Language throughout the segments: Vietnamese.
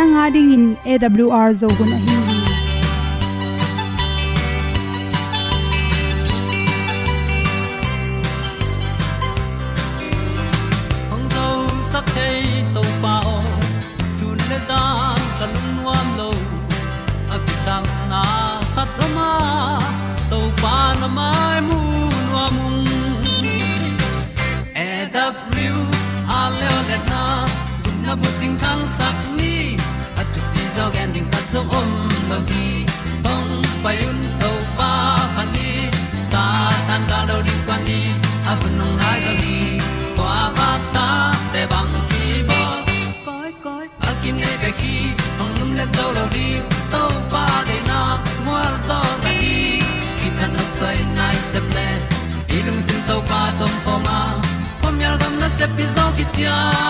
nanga ding in awr zo gun a hi le na khat o mai sak zo om lo gi hong pai un to pa pa ni sa tan ga đâu di kwan ni a bu nong lai za ni kwa ba ta te bang ki bo koi koi a kim nei be ki hong lum le zo lo di to pa de na mo zo ta ni ki tan nok sai nai se ple ilung sin to pa tom pa ma. Pom yal gam na se pi zo ki tia hong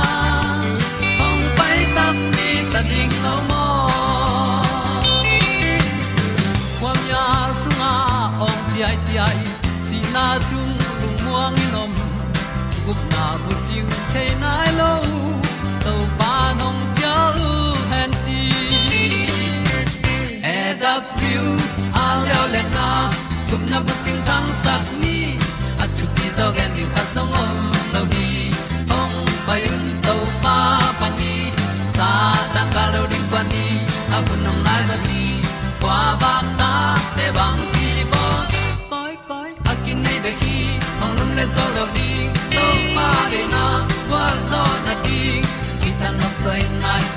bu chiu the nai lo to pa nong pia u han ti e da pru a leo le na na bu tang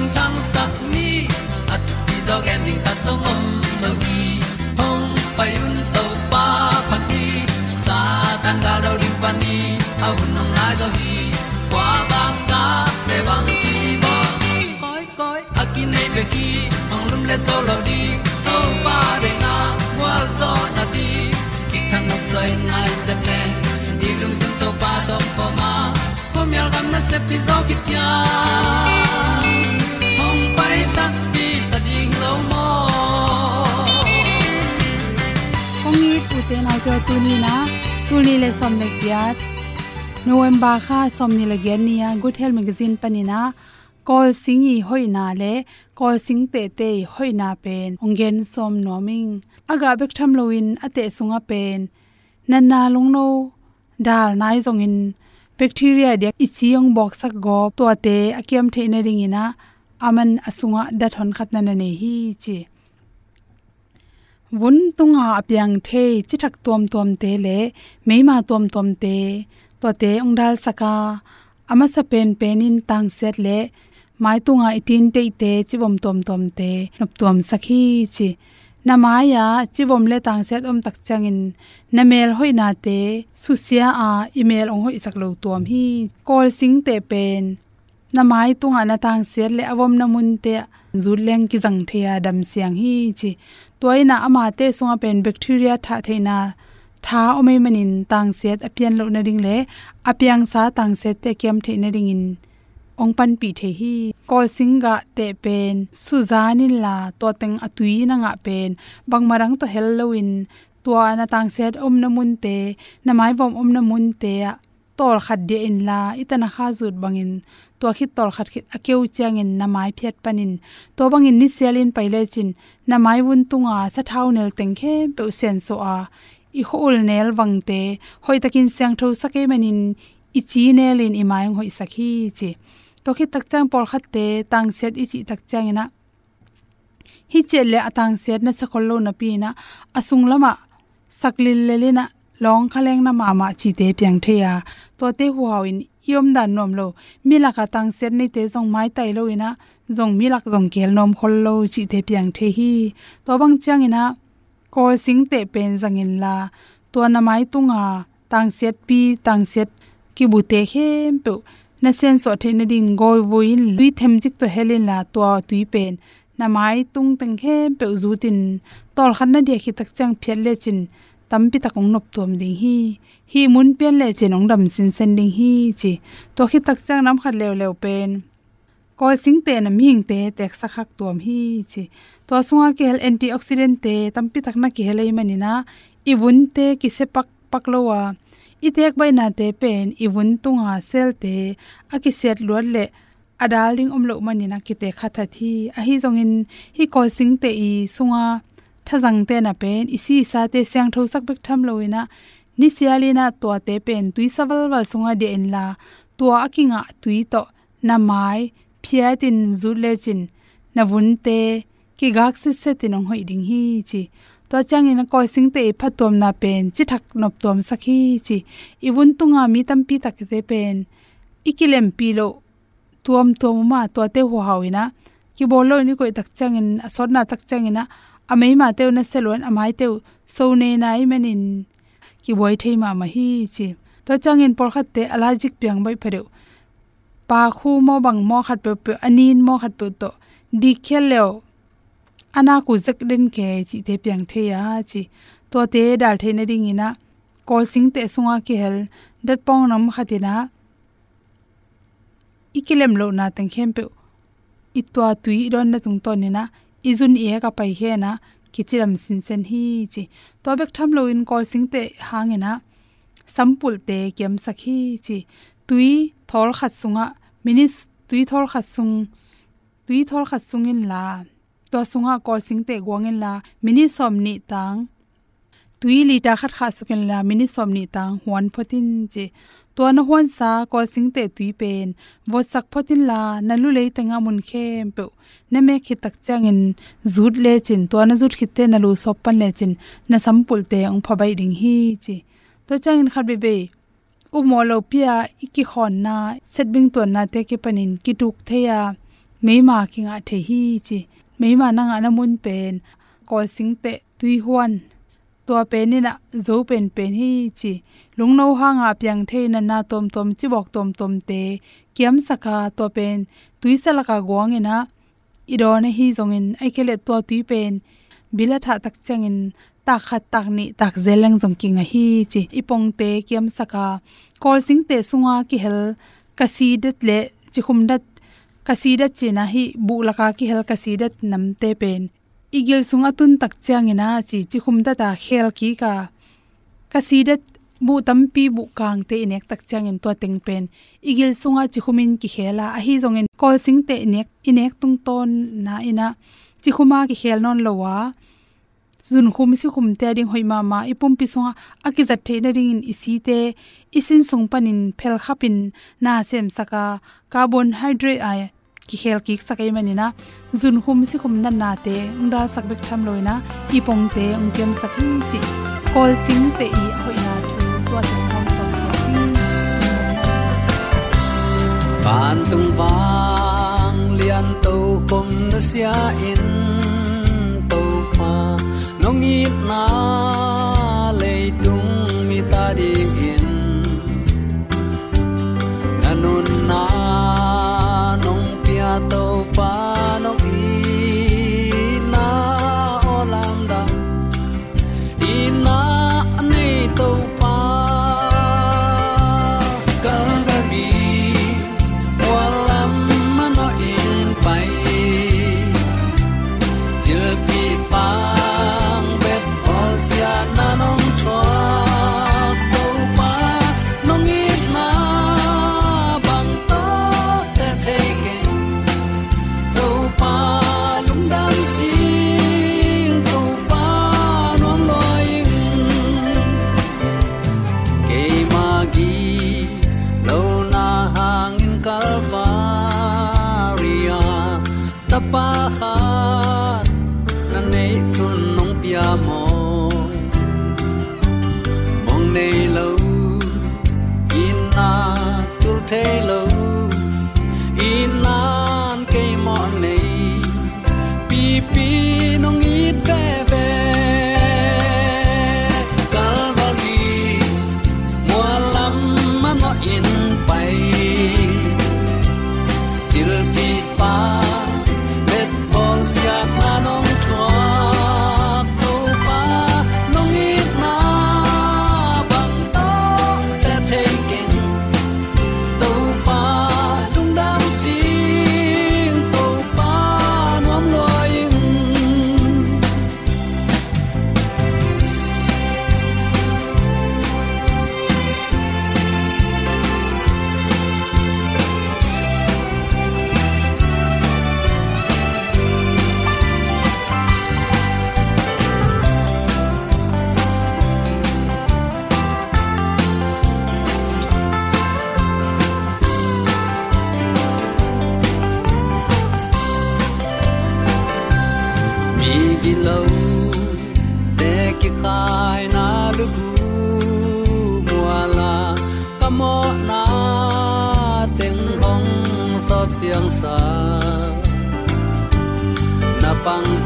kun na bu ting ni at ti zo gen ding ta som mom lo gi hong pai un to pa pa ti sa tan ga do ri pa ni au nong lai do gi kwa ba ta pe bang ti bo koi koi a ki nei be ki hong lum le to lo di to pa de na wa zo na ti ki kan nok sai nai se ple ni lung sun to pa do pa ma. Po mi al gam na se pi zo ki tia komi uten auto tuni na tuni le som le kiat. November kha som ni le gen ni ya. Good health magazine panina kol hoi na le. Call sing te te hoi na pen. Ongen som noming aga bek tham loin ate sunga pen. Nan na nanna longno dal nai zong in. Bacteria de ichiong box sak go to te akiam theina ring ina. Aman asunga da thon khat na ne hi, chi vun tunga apyang the chi thak tom tom te le meima tom tom te to te ongdal saka ama sa pen penin tang set le mai tunga itin te te chi bom tom tom te nop tom sakhi chi na maya chi le tang set om tak changin na mail hoi te susia a à, email ong hoi sak lo tom hi. Call sing te pen na mai tunga na tang ser le awom na mun te zu leng ki jang thea dam siang hi chi. Toina ama te sunga pen bacteria tha theina tha omei manin tang set apian lo na ring le apyang sa tang set te kem the na ring in. Ong pan pi the hi. Ko singa te pen suzanin la to teng atui na nga pen. Bang marang to halloween tua na tang set om na mun te, na mai bom om na mun te tol khat de in la. Itana kha zut bangin. To khit tol khat khit akeu chang in namai phet panin. To bangin ni selin paile chin. Namai wun tunga sa thau nel teng khe pe sen so a. I hol nel wangte hoi takin sang tho sake manin. I chi nelin i mai hoi sakhi chi. To khi tak chang por khat te. Tang set i chi tak chang ina hi chele atang set na sakhol lo na pi na asung lama. Saklil lelina long khaleng na mama chi te piang the ya to te huaw in yom dan nom lo mila ka tang set ni te jong mai tai lo ina mi milak jong kel nom khol lo chi te pyang the hi to bang chang ina ko sing te pen jang in la to na mai tunga tang set pi tang set ki bu te khem pe na sen so the na din goi voin lui them jik to helin la to tui pen na mai tung teng khem pe zu tin tol khan na dia khi tak chang phel le chin tampi takong nop tom ding hi hi mun pen le chenong dam sin sen ding hi chi to khi tak chang nam khat lew lew pen ko sing te na ming te tek sakhak tom hi chi to sunga ke hel antioxidant te tampi tak na ki helai manina ibun te ki se pak paklowa itek bai na te pen ibun tunga sel te aki set luat le adaling omlo manina ki te khatha thi a hi zongin hi ko sing te i sunga thazang te na pen, isi sa te sang tho sak bek tham loina ni sialina to te pen tui sawal wal sunga de en la. To akinga tui to, na mai phiatin zule chin, na vun te, ki gak se se tinong hoi ding hi chi. To chang in ko sing te e phatom na pen, chi thak nop tom sakhi chi. Iwun tunga mi tam pi tak te pen. Ikilem pi lo, tuam tuam ma to te ho hawina ki bolo ni ko tak chang in asor na tak chang ina amei ma teu na selon, amai teu so ne nai manin ki boi thei ma ma hi chi. To chang in por khat te allergic piang bai phareu pa khu mo bang mo khat pe pe, anin mo khat pe to. Di khel leo. Ana ku zak den ke chi te piang the ya chi. To te dal the na ding ina. Ko sing te sunga ki hel. Dat pong nam khatina ikilem lo na tang khem pe. Itwa tui ron na tung to ni na izun e ka pai he na, kichiram sin sen hi chi. To bek tham lo in call sing te hangena sampul te kem sakhi chi. Tui thol khat sunga minis, tui thol khat sung, tui thol khat sungin la. To sunga call sing te gwangin la mini som ni tang. Tui li ta khat kha sukin la mini som ni tang, huan photin chi tua na huan sa ko sing te tui pen wo sak photin la nalu le tenga mun khem pe. Na me khi tak changin zut le chin. To na zut khite na lu sop pan le chin. Na sampul te ong phabai ding hi chi. To changin khat be be. U mo lo pia iki khon na. Set setbing to na te ke panin. Ki tuk theya meima kinga the hi chi. Meima na nga na mun pen. Kol sing te tui huan to pen ni na zo pen pen hi chi. Lung no ha nga pyang the na na tom tom chi bok tom tom te. Kiam saka to pen. Tui sala ka gong ina. Idon hi zong in. Ai kele to tui pen. Bila tha tak chang in. Ta khat tak ni, tak zeleng zong king a hi chi. Ipong te kiam saka kol sing te sunga ki hel. Kasidat le chi khum dat. Kasidat china hi. Bu laka ki hel kasidat nam te pen igil sunga tun tak chang ina chi chi khum da ta khel ki ka. Kasidat bu tampi bu kang te inek tak changin to teng pen. Igil sunga chi khumin ki khela a. Hi zongin kol sing te inek inek tung ton na ina. Chi khuma ki khel non lowa zun khum si khum te ding hoima ma ipum pi songa akizat the na ring in isi te. Isin sung panin phel khapin na sem saka carbon hydrate ai ki khel ki sakai manina, zun hum si khum nan na te ungda sakbek tham loina, ipong te ungkem sakhi chi. Kol sing te i hoi na thu, tua ta hom sak sakhi ban tung wang lian to khum na sia in, to pa, nong i na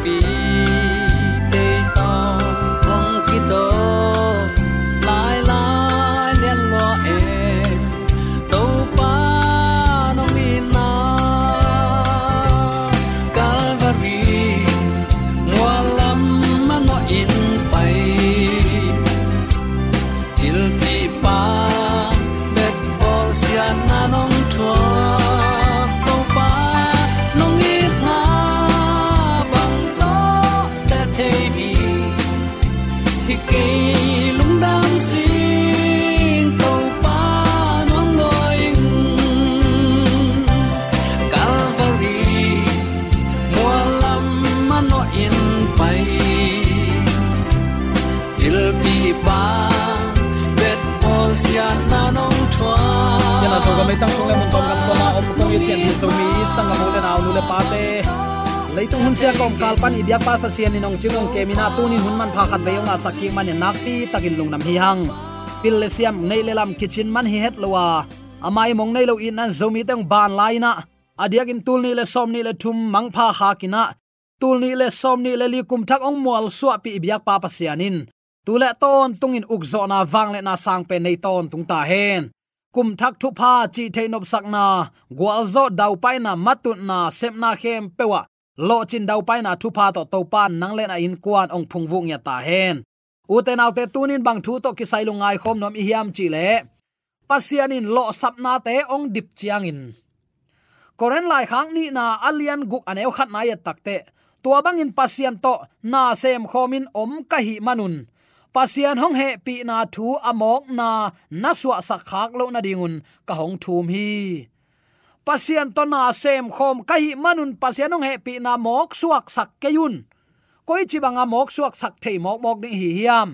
mai tang sung le mun tom gam ko ma om kong yet ken so mi sang mo le naw nu le pa te leitung hun sia kom kal pan ibyak pa pa sian ni nong chingong ke mina tu hun man pha khat be nga saking man nak pi takin lung nam hi hang pil le siam nei le lam kitchen man hi het lowa amai mong nei lo in an zomi teng ban laina adiak in tul ni le som ni le thum mang pha kha kina tul ni le som ni le li kum thak ong mual suwa pi ibyak pa pa sianin tule ton tungin ukzo na wang le na sang pe nei ton tung ta hen kum thak thu pha chi theinop sakna gwal zo dau pai na matut na semna khem pewa lo chin dau pai na thu pha to to pan nang le na in kwan ong phung vung ya ta hen. Uten autte tunin bang thu to ki sai lungai khom nom i hiam chi le. Pasianin lo sapna te ong dip chiang in. Koren lai khang ni na alian guk aneu khat na ya takte tua bangin pasian to na sem khomin om ka hi manun pasian hong he pi na thu amok na na suwa sak khak lo na dingun ka hong thum hi. Pasian to na sem khom kai manun pasian hong he pi na mok suak sak keyun koi chi banga mok suak sak thei mok mok ding hi hiam.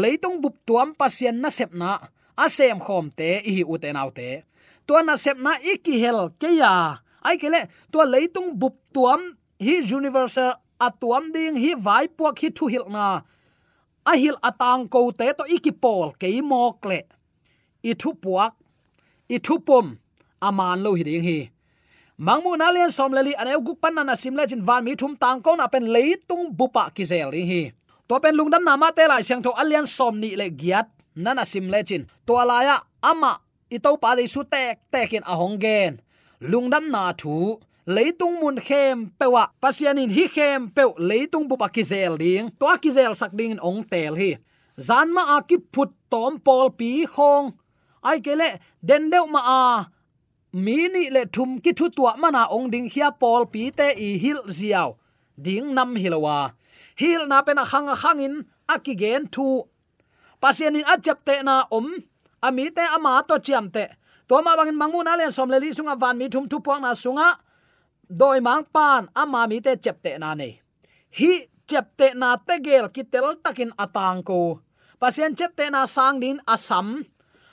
Leitung bup tuam pasian na sep na a sem khom te hi u te nau te. To na sep na iki hel ke ya. Ai kele to leitung bup tuam hi universal atuam ding hi vai puak hi thu hil na ahil atang ko te to ikipol pol ke mok le. I thu puak, i thu pom aman lo hi ding hi. Mangmu na lian som leli ane guk pan na sim le chin van mi thum tang ko na pen leitung bupa ki zel ri hi. To pen lungdam na ma te lai siang tho alian som ni le giat na sim le chin to alaya ama itau pa dei su tek tekin a gen. Lungdam na thu leitung mun khem pewa ah. pasianin hi khem pe leitung bu pakizel zel ding. To akizel sak ding ong tel hi. Zanma a ki phut tom pol pi khong. Ai kele den deu ma a. Mi ni le thum ki thu tua mana ong ding hia pol pi te i hil ziaw. Ding nam hilowa hil na pena khang khangin akigen thu. Pasianin achap te na om ami te ama to chiam te. To ma bangin mangmu na len som le li sunga van mi thum thu puang na sunga doi mang pan ama mi te chepte na nei hi chepte na te gel ki tel takin atang ko pasien chepte na sang din asam.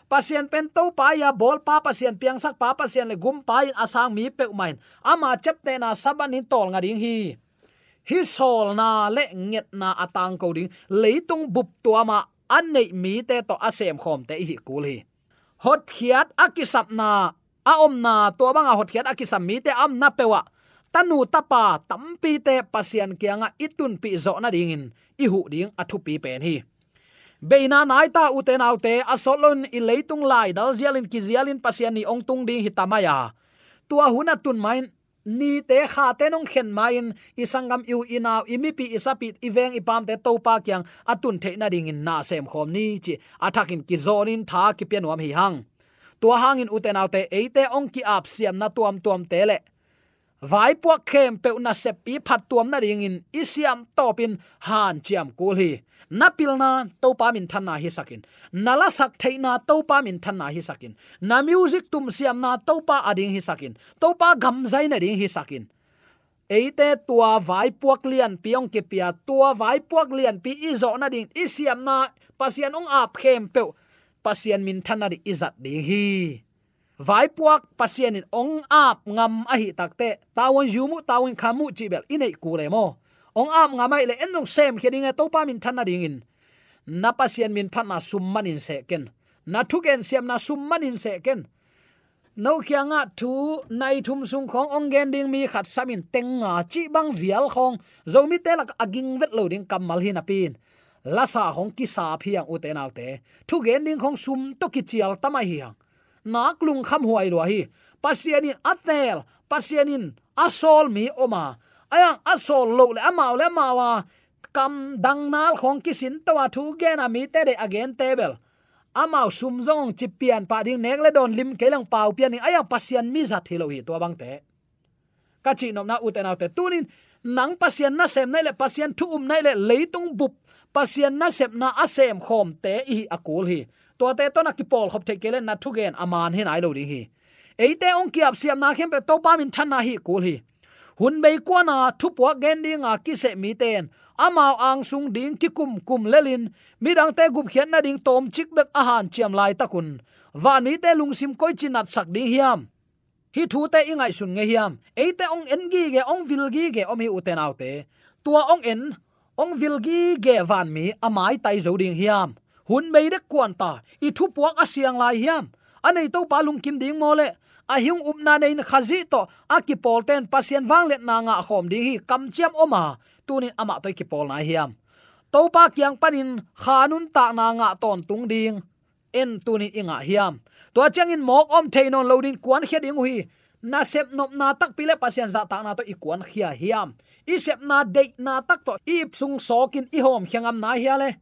Pasien pen to pa ya bol pa pasien piang sak pa pasien le gum pa in asang mi pe umain, ama chepte na saban sabanin tol nga ding hi. Hi sol na le nget na atang ko ding leitung bup tuama an nei mi te to asem khom te hi kul hi. Hot khiat akisap na a om na to banga hot khiat akisam mi te am na pewa. Tanu tapa tampi te pasian kianga itun pi zo na dingin. Ihu ding athu pi pen hi. Beina nai ta uten autte asolon i leitung lai dal zialin ki zialin pasian ni ong tung ding hitamaya tua huna tun main, ni te kha te nong khen main isangam yu inaw imipi isapit iveng ipam te to pa kyang atun the na ding in na sem khom ni chi. Athakin ki zonin tha ki pianwam hi hang tua hangin uten autte eite ong ki ap siam na tuam tuam tele. Vai puak khem pe na sepi phat tuam na ringin, isiam topin han chiam kul hi na pilna to pa min thanna hi sakin nala sak theina to pa min thanna hi sakin na music tum siam na to pa ading hi sakin to pa gam zai na ding hi sakin eite tua vai puak lian piong ke pia tua vai puak lian pi izo na ding. Isiam na pasian ong ap khem pe pasien min thana di izat ding hi. Vai puak pasien in ong ap ngam a hi takte tawon jumu tawon khamu chibel inei kule mo. Ong ap ngamai le enong sem khedinga to pa min thana ding in. Na pasien min phana summan in se ken. Na thuken siam na summan in se ken. No kya nga thu nai thum sung khong ong gen ding mi khat samin tenga chi bang vial khong. Zomi telak aging vet lo ding kamal hin apin lasa hong ki sa phiang uten te thu gen ding khong sum to ki chial tama hang, nak lung kham huai lo hi. Pasianin atel pasianin asol mi oma. Ayang asol lo le amao le mawa. Kam dang nal khong kisin tawa thu gen ami te de again table. Amao sum zong chipian pa ding nek le don lim kelang pau pian ni ayang pasian mi za thilo hi to bang te. Ka chi nom na uten autte. Tunin nang pasian na sem nai le pasian thu um nai le leitung bup pasian na sep na asem khom te i akul hi. To te to na ki pol khop the kele na thu gen aman hin ai lo ding hi. Eite ong kiap siam na khem pe to pa min than na hi kul hi. Hun bei po gen ding nga ki se mi ten. Amao ang sung ding ki kum kum lelin midang te gup khian na ding tom chik bek a han chiam lai takun. Wa mi te lung sim koi chinat sak ding hiam. Hi thu te ingai sun nge hiam. Eite ong en gi ge, ong vil gi ge om hi uten autte tua ong en ong vilgi ge van mi amai tai zo ding hiam hun bei de kwan ta i thu puak asiang lai hiam anei to palung kim ding mole a hiung up na nei khazi to a ki pol ten pasien wang let na nga khom ding hi kam chiam oma tunin ama toy ki pol na hiam to pa kyang panin khanun ta na nga ton tung ding en tunin inga hiam to changin mok om theinon loading kwan kheding hi na sep nop na tak pile pasien za ta na to ikuan khia hiam. I sep na de na tak to i sung sokin i hom khangam na hiale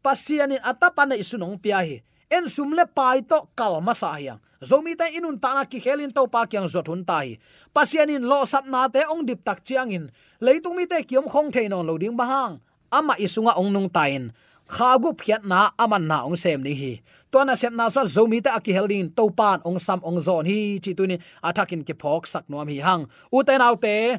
pasianin atapana isunong pia hi. En sumle pai to kalma sa hiang. Zomi ta inun ta na ki khelin to pa kyang zot hun tai pasianin lo sap na te ong dip tak chiang in. Leitung mi te kiom khong thein on loading bahang. Ama isunga ong nung tain khagup khiat na aman na ong sem ni hi to na sem na so zomi ta ki helin to pan ong sam ong zon hi, chi tu ni atakin ke phok sak nom hi hang. U te nau te,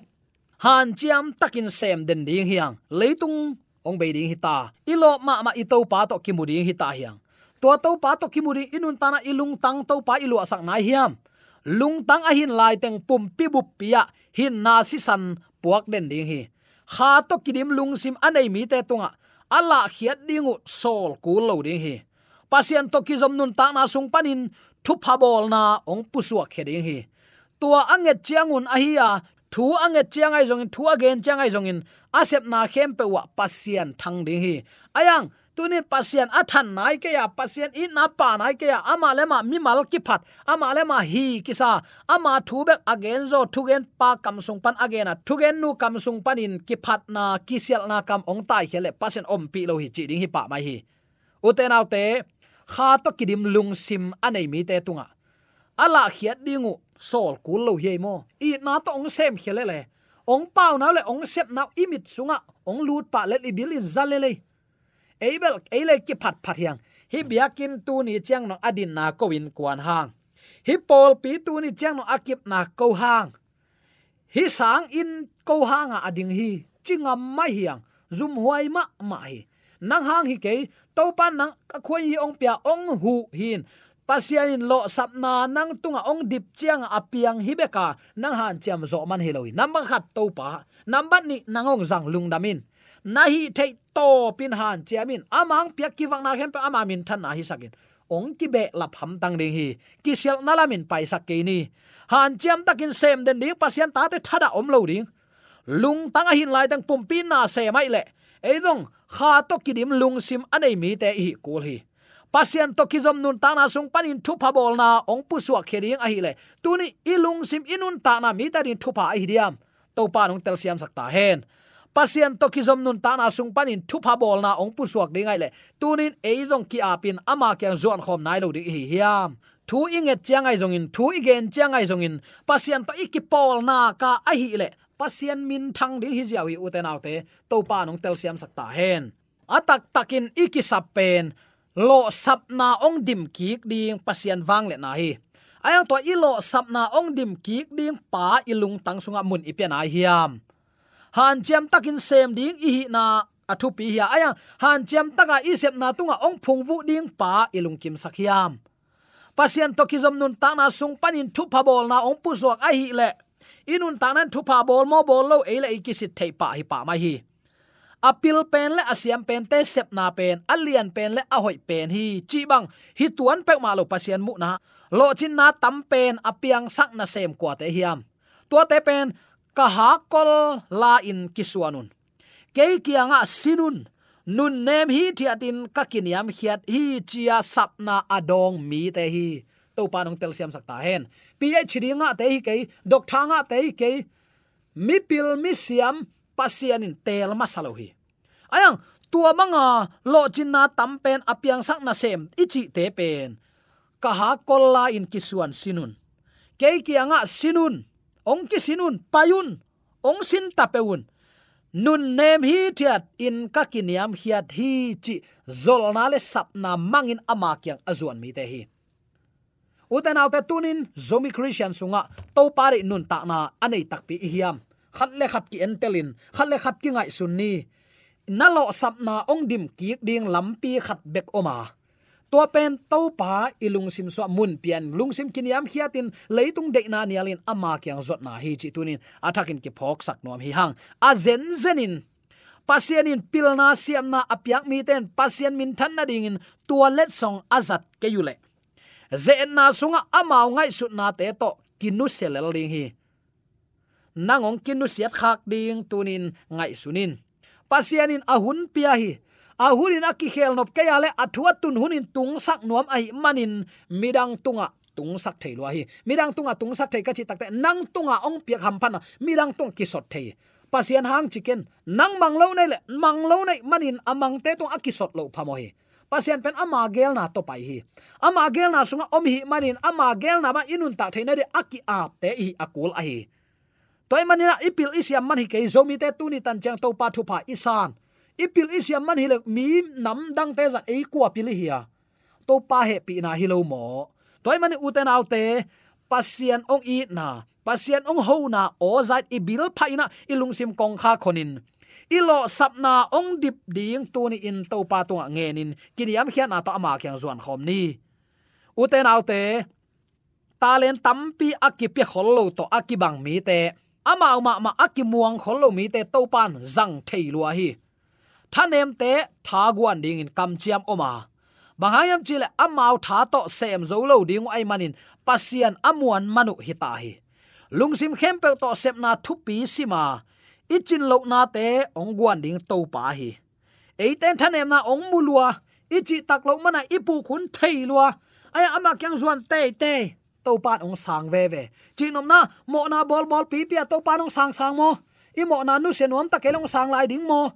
han chiam takin sem den ding hiang leitung ong be ding hita ilo ma ma i to pa to ki mu ding hita hiang to to pa to ki mu ri inun tana ilung tang to pa ilu asak nai hiam lung tang a hin lai teng pum pi bu pia hin na si san puak den ding hi. Kha to kidim lung sim anei mi te tunga. Ala khiat dingu sol ku lo ding hi pasian to ki zom nun ta na sung panin thu phabol na ong pusua kheding hi. Tua anget chiangun ahia thu anget chiangai zongin thu again chiangai zongin asep na khem pe wa pasian thang ding hi. Ayang tunin pasian athan nai ke ya pasian in na pa nai ke ya, ama le ma mi mal ki phat, ama le ma hi ki sa, ama thu bek again zo thu gen pa kam sung pan again a, thu gen nu kam sung pan in ki phat na, ki sel na kam ong tai hele pasian om pi lo hi chi ding hi pa mai hi. Uten autte kha to kidim lung sim anei mi te tunga. Ala khiat dingu sol kul lo hi mo. I na to ong sem khele le ong pau na le ong sep na imit sunga. Ong lut pa le li bilin zale le eibel eile ki phat phat yang hi biakin tu ni chiang no adin na ko win kwan hang. Hi pol pi tu ni chiang no akip na ko hang. Hi sang in ko hanga ading hi. Chingam mai hiang. Zum huai ma ma hi. Nang hang hi ke to pan nang khoi hi ong pia ong hu hin. Pasian in lo sapna nang tunga ong dip chiang apiang hibeka, nang han chiam zo man hiloi number khat to pa number ni nangong zang lung damin. Nahi thei to pin han chiamin. Amang pia ki wang na hem pa amamin than na hi sakin. Ong ki be la pham tang ding hi. Ki sel na lamin pai sak ke ni. Han chiam takin sem den ding, pasian ta te thada om lo ding. Lung tang a hin lai tang pum pin na se mai le ấy jong kha to kidim lung sim anei mi te hi kul hi pasian to kizom nun ta na sung panin thu pa bol na ong pu suak khering a hi le tuni ilung sim inun ta na mi ta din thu pa a hi diam to pa nong tel siam sak ta hen pasian to kizom nun ta na sung panin thu pa bol na ong pu suak ding ai le tunin e jong ki apin ama kyang zon khom nai lo ding hi hiam thu inget chiang ai zong in thu igen chiang ai zong in. Pasian to ikipol na ka a hi le pasien min thang ding hi ziawi uten autte to pa nong tel siam sakta hen. Atak takin iki sapen lo sapna ong dim kik ding pasien wang le na hi. Ayang to ilo sapna ong dim kik ding pa ilung tang sunga mun ipian ai hiam. Han jam takin sem ding i na athu pi hi aya han jam taka i sep na tunga ong phung vu ding pa ilung kim sakhiam pasien to kizom nun ta na sung panin thu pa bol na ong pu zuak ai hi le inun tanan thupa bol mo bol lo e le ikisit thei pa hi pa mai hi. Apil pen le asiam pen te sep na pen, alian pen le ahoi pen hi. Chi bang, hi tuan pe ma lo pasian mu na. Lo chin na tam pen, apiang sak na sem kwa te hiam. Tua te pen, ka ha kol la in kisuanun ke kianga sinun nun. Nem hi thiatin ka kiniam khiat hi chia sapna adong mi te hi to pa nong tel siam sakta hen. Phd nga te hi ke doctor nga te hi ke mi pil mi siam, pasian in tel masalo hi. Ayang, tua manga lo chinna tampen apiang sak na sem, ichi te pen. Ka ha kolla in kisuan sinun. Ke kianga sinun, ong ki sinun payun, ong sin tapeun nun nem hi thiat, in ka kiniam hiat hi chi zolna le sapna mangin ama kyang azuan mi te hi uten autte tunin? Zomi christian sunga to pare nun ta na anei takpi hiam. Khat le khat ki entelin khat le khat ki ngai sunni nalo sapna ong dim ki ding lampi khat bek oma à. to pen to pa ilung sim so mun pian lung sim kiniam khiatin leitung de na nialin ama kyang zot na hi chi tunin. Athakin ki phok sak nom hi hang a zen zenin pasianin pilna siamna apyak mi ten pasian min than na dingin tua toilet song azat ke yule ze na sunga amao ngai su na te to. Kinu selel ding hi. Nangong kinu siat khak ding tunin ngai sunin. Pasianin ahun pia hi. Ahunin aki khel nop ke yale athua tun hunin tung sak nuam ai manin midang tunga tung sak thei lo hi. Midang tunga tung sak thei ka chi takte nang tunga ong piak ham phana midang tung ki sot thei. Pasian hang chicken nang mang lo nei le, mang lo nei manin amang te tung akisot lo phamo hi pasian pen ama gel na to pai hi. Ama gel na sunga om hi manin, ama gel na ba inun ta theina de aki ap te hi akul a hi. Toy manina ipil isiam man hi ke zomi te tu ni tan chang to pa thu pa isan. Ipil isiam man hi le mi nam dang te za e ku apil hi to pa he pi na hi lo mo. Toy mani uten autte pasian ong i na pasian ong ho na, o zat ibil bil phaina ilung sim kong kha khonin ilo sapna ong dip ding tu ni in to pa tu ngenin kiniam khian na to ama kyang zuan khom ni. Uten autte, talen tampi akipi khollo to akibang mi te. Ama ma ma akimuang khollo mi te to pan zang theilua hi. Thanem te thaguan ding in kamchiam oma. Bahayam chile amau tha to sem zo lo ding ai manin. Pasian amuan manu hita hi. Lungsim khempe to sepna na thu pi sima ichin lo na te, ong guan ding to pa hi. Eiten thanem na ong mulua ichi tak lo mana ipu khun thei lua. Aya ama kyang zuan te te to pa ong sang ve ve. Chinom na, mo na bol bol pi pi to pa ong sang sang mo. I mo na nu senom ta kelong sang lai ding mo.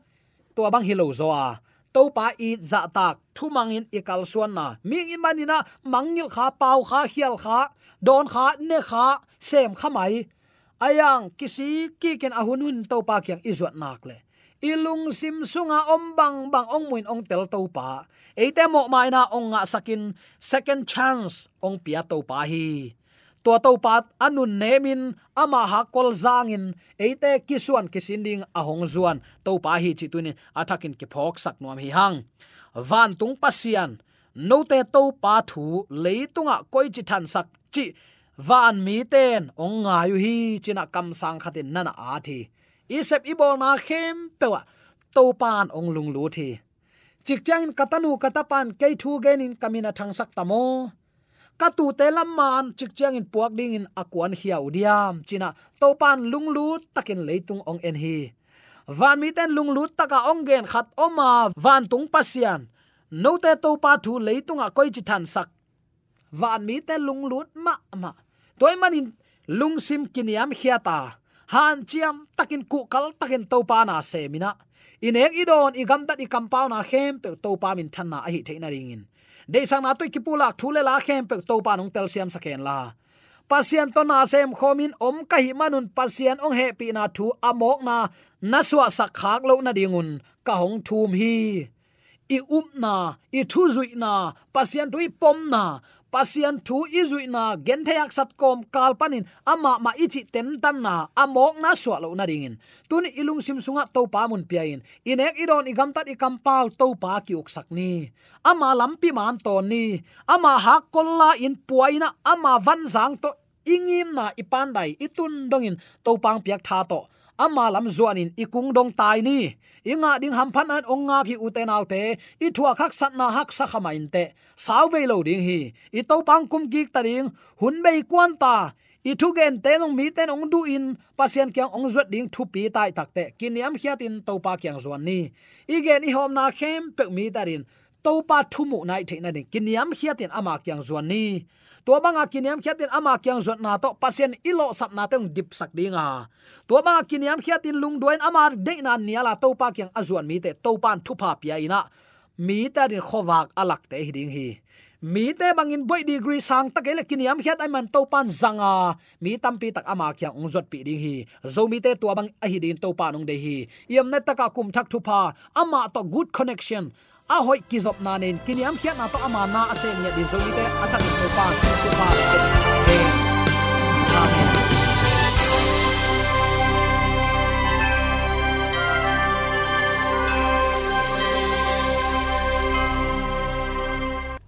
To bang hilo zo a. To pa i za tak, thu mangin ikal suan na. Ming in manina mangil kha, pau kha, hial kha, don kha, ne kha, sem khamai ayang, kisi ki ken ahunun to pa kyang izot nak le. Ilung sim sunga om bang bang ong muin ong tel to pa. Eite mo mai na ong nga sakin second chance ong pia to pa hi. To to pat anun nemin ama ha kol zangin. Eite kisuan kisinding ahong zuan to pa hi chituni atakin athakin ki phok sak nuam hi hang. Van tung pasian. No te to pa thu leitunga koi chi than sak chi van mi ten ong nga yu hi china kam sang khatin nana a thi isep ibol na khem pewa to pan ong lung lu thi chik chang katanu katapan ke thu genin kamina thang sak tamo katu te lam man chik chang in puak ding in akuan hiau diam china to pan lung lu takin leitung ong en hi van mi ten lung lut taka ong gen khat oma van tung pasian no te to pa thu leitung a koi chi than sak van mi te lung lut ma ma toy manin lung sim kiniam hiata. Han chiam takin ku kal takin to pa na se mina. Inek idon igam tat i compound na khem pe to pa min than na a hi theina ringin de sang na to kipula thule la khem pe to pa nong tel siam saken la. Pasian to na sem khomin om ka hi manun pasian ong he pi na thu amok na naswa sak khak lo na dingun ka hong thum hi. I up na, i thu zui na, pasien tui pom na pasian thu izui na gen theyak sat ama ma ichi ten tan na amok na swa lo na ringin. Tuni ilung sim sunga to pa mun piain inek iron igam tat ikam pau to pa ki uk ni. Ama lampi man to ni. Ama hakolla in puaina ama van zang to ingim na ipan dai itun dongin to pang piak tha to ama lam zuanin ikung dong tai ni. Inga ding ham phan an ong nga ki uten autte i thua khak sat na hak sa khama in te. Saw ve lo ding hi. I to pang kum gik ta ding. Hun bei kwan ta. I thu gen te nong mi ten ong du in. Pasien kyang ong zot ding thu pi tai tak te. Kiniam khiatin to pa kyang zuan ni. I gen i hom na khem pe mi ta rin to pa thu mu nai the na ding. Kiniam khiatin ama kyang zuan ni to banga kiniam khiatin ama kyang zot na to, pasien ilo sap na teng dip sak dinga. To banga kiniam khiatin lung doen ama de na niala to pa kyang azuan mi te to pan thu pa pia ina. Mi ta din khowak alak te hiding hi. Mi te bangin boy degree sang ta kele kiniam khiat ai man to pan zanga. Mi tampi tak ama kyang ong zot pi ding hi. Zo mi te tua bang a hi din to pa nong de hi. Yam na taka kum thak thu pa ama to good connection a hoi ki zop na nen kiniam khiat na to ama na ase nya din zo ite athak to pa to pa amen.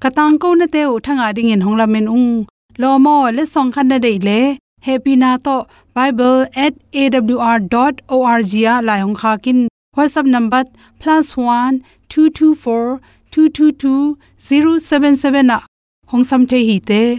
Katang ko na te u thanga ding in hongla men ung. Lo mo, le song khan na dei le. Happy na to bible@awr.org ya la hong kha kin. Whatsapp number +1 224 222 077 na hong sam the hi te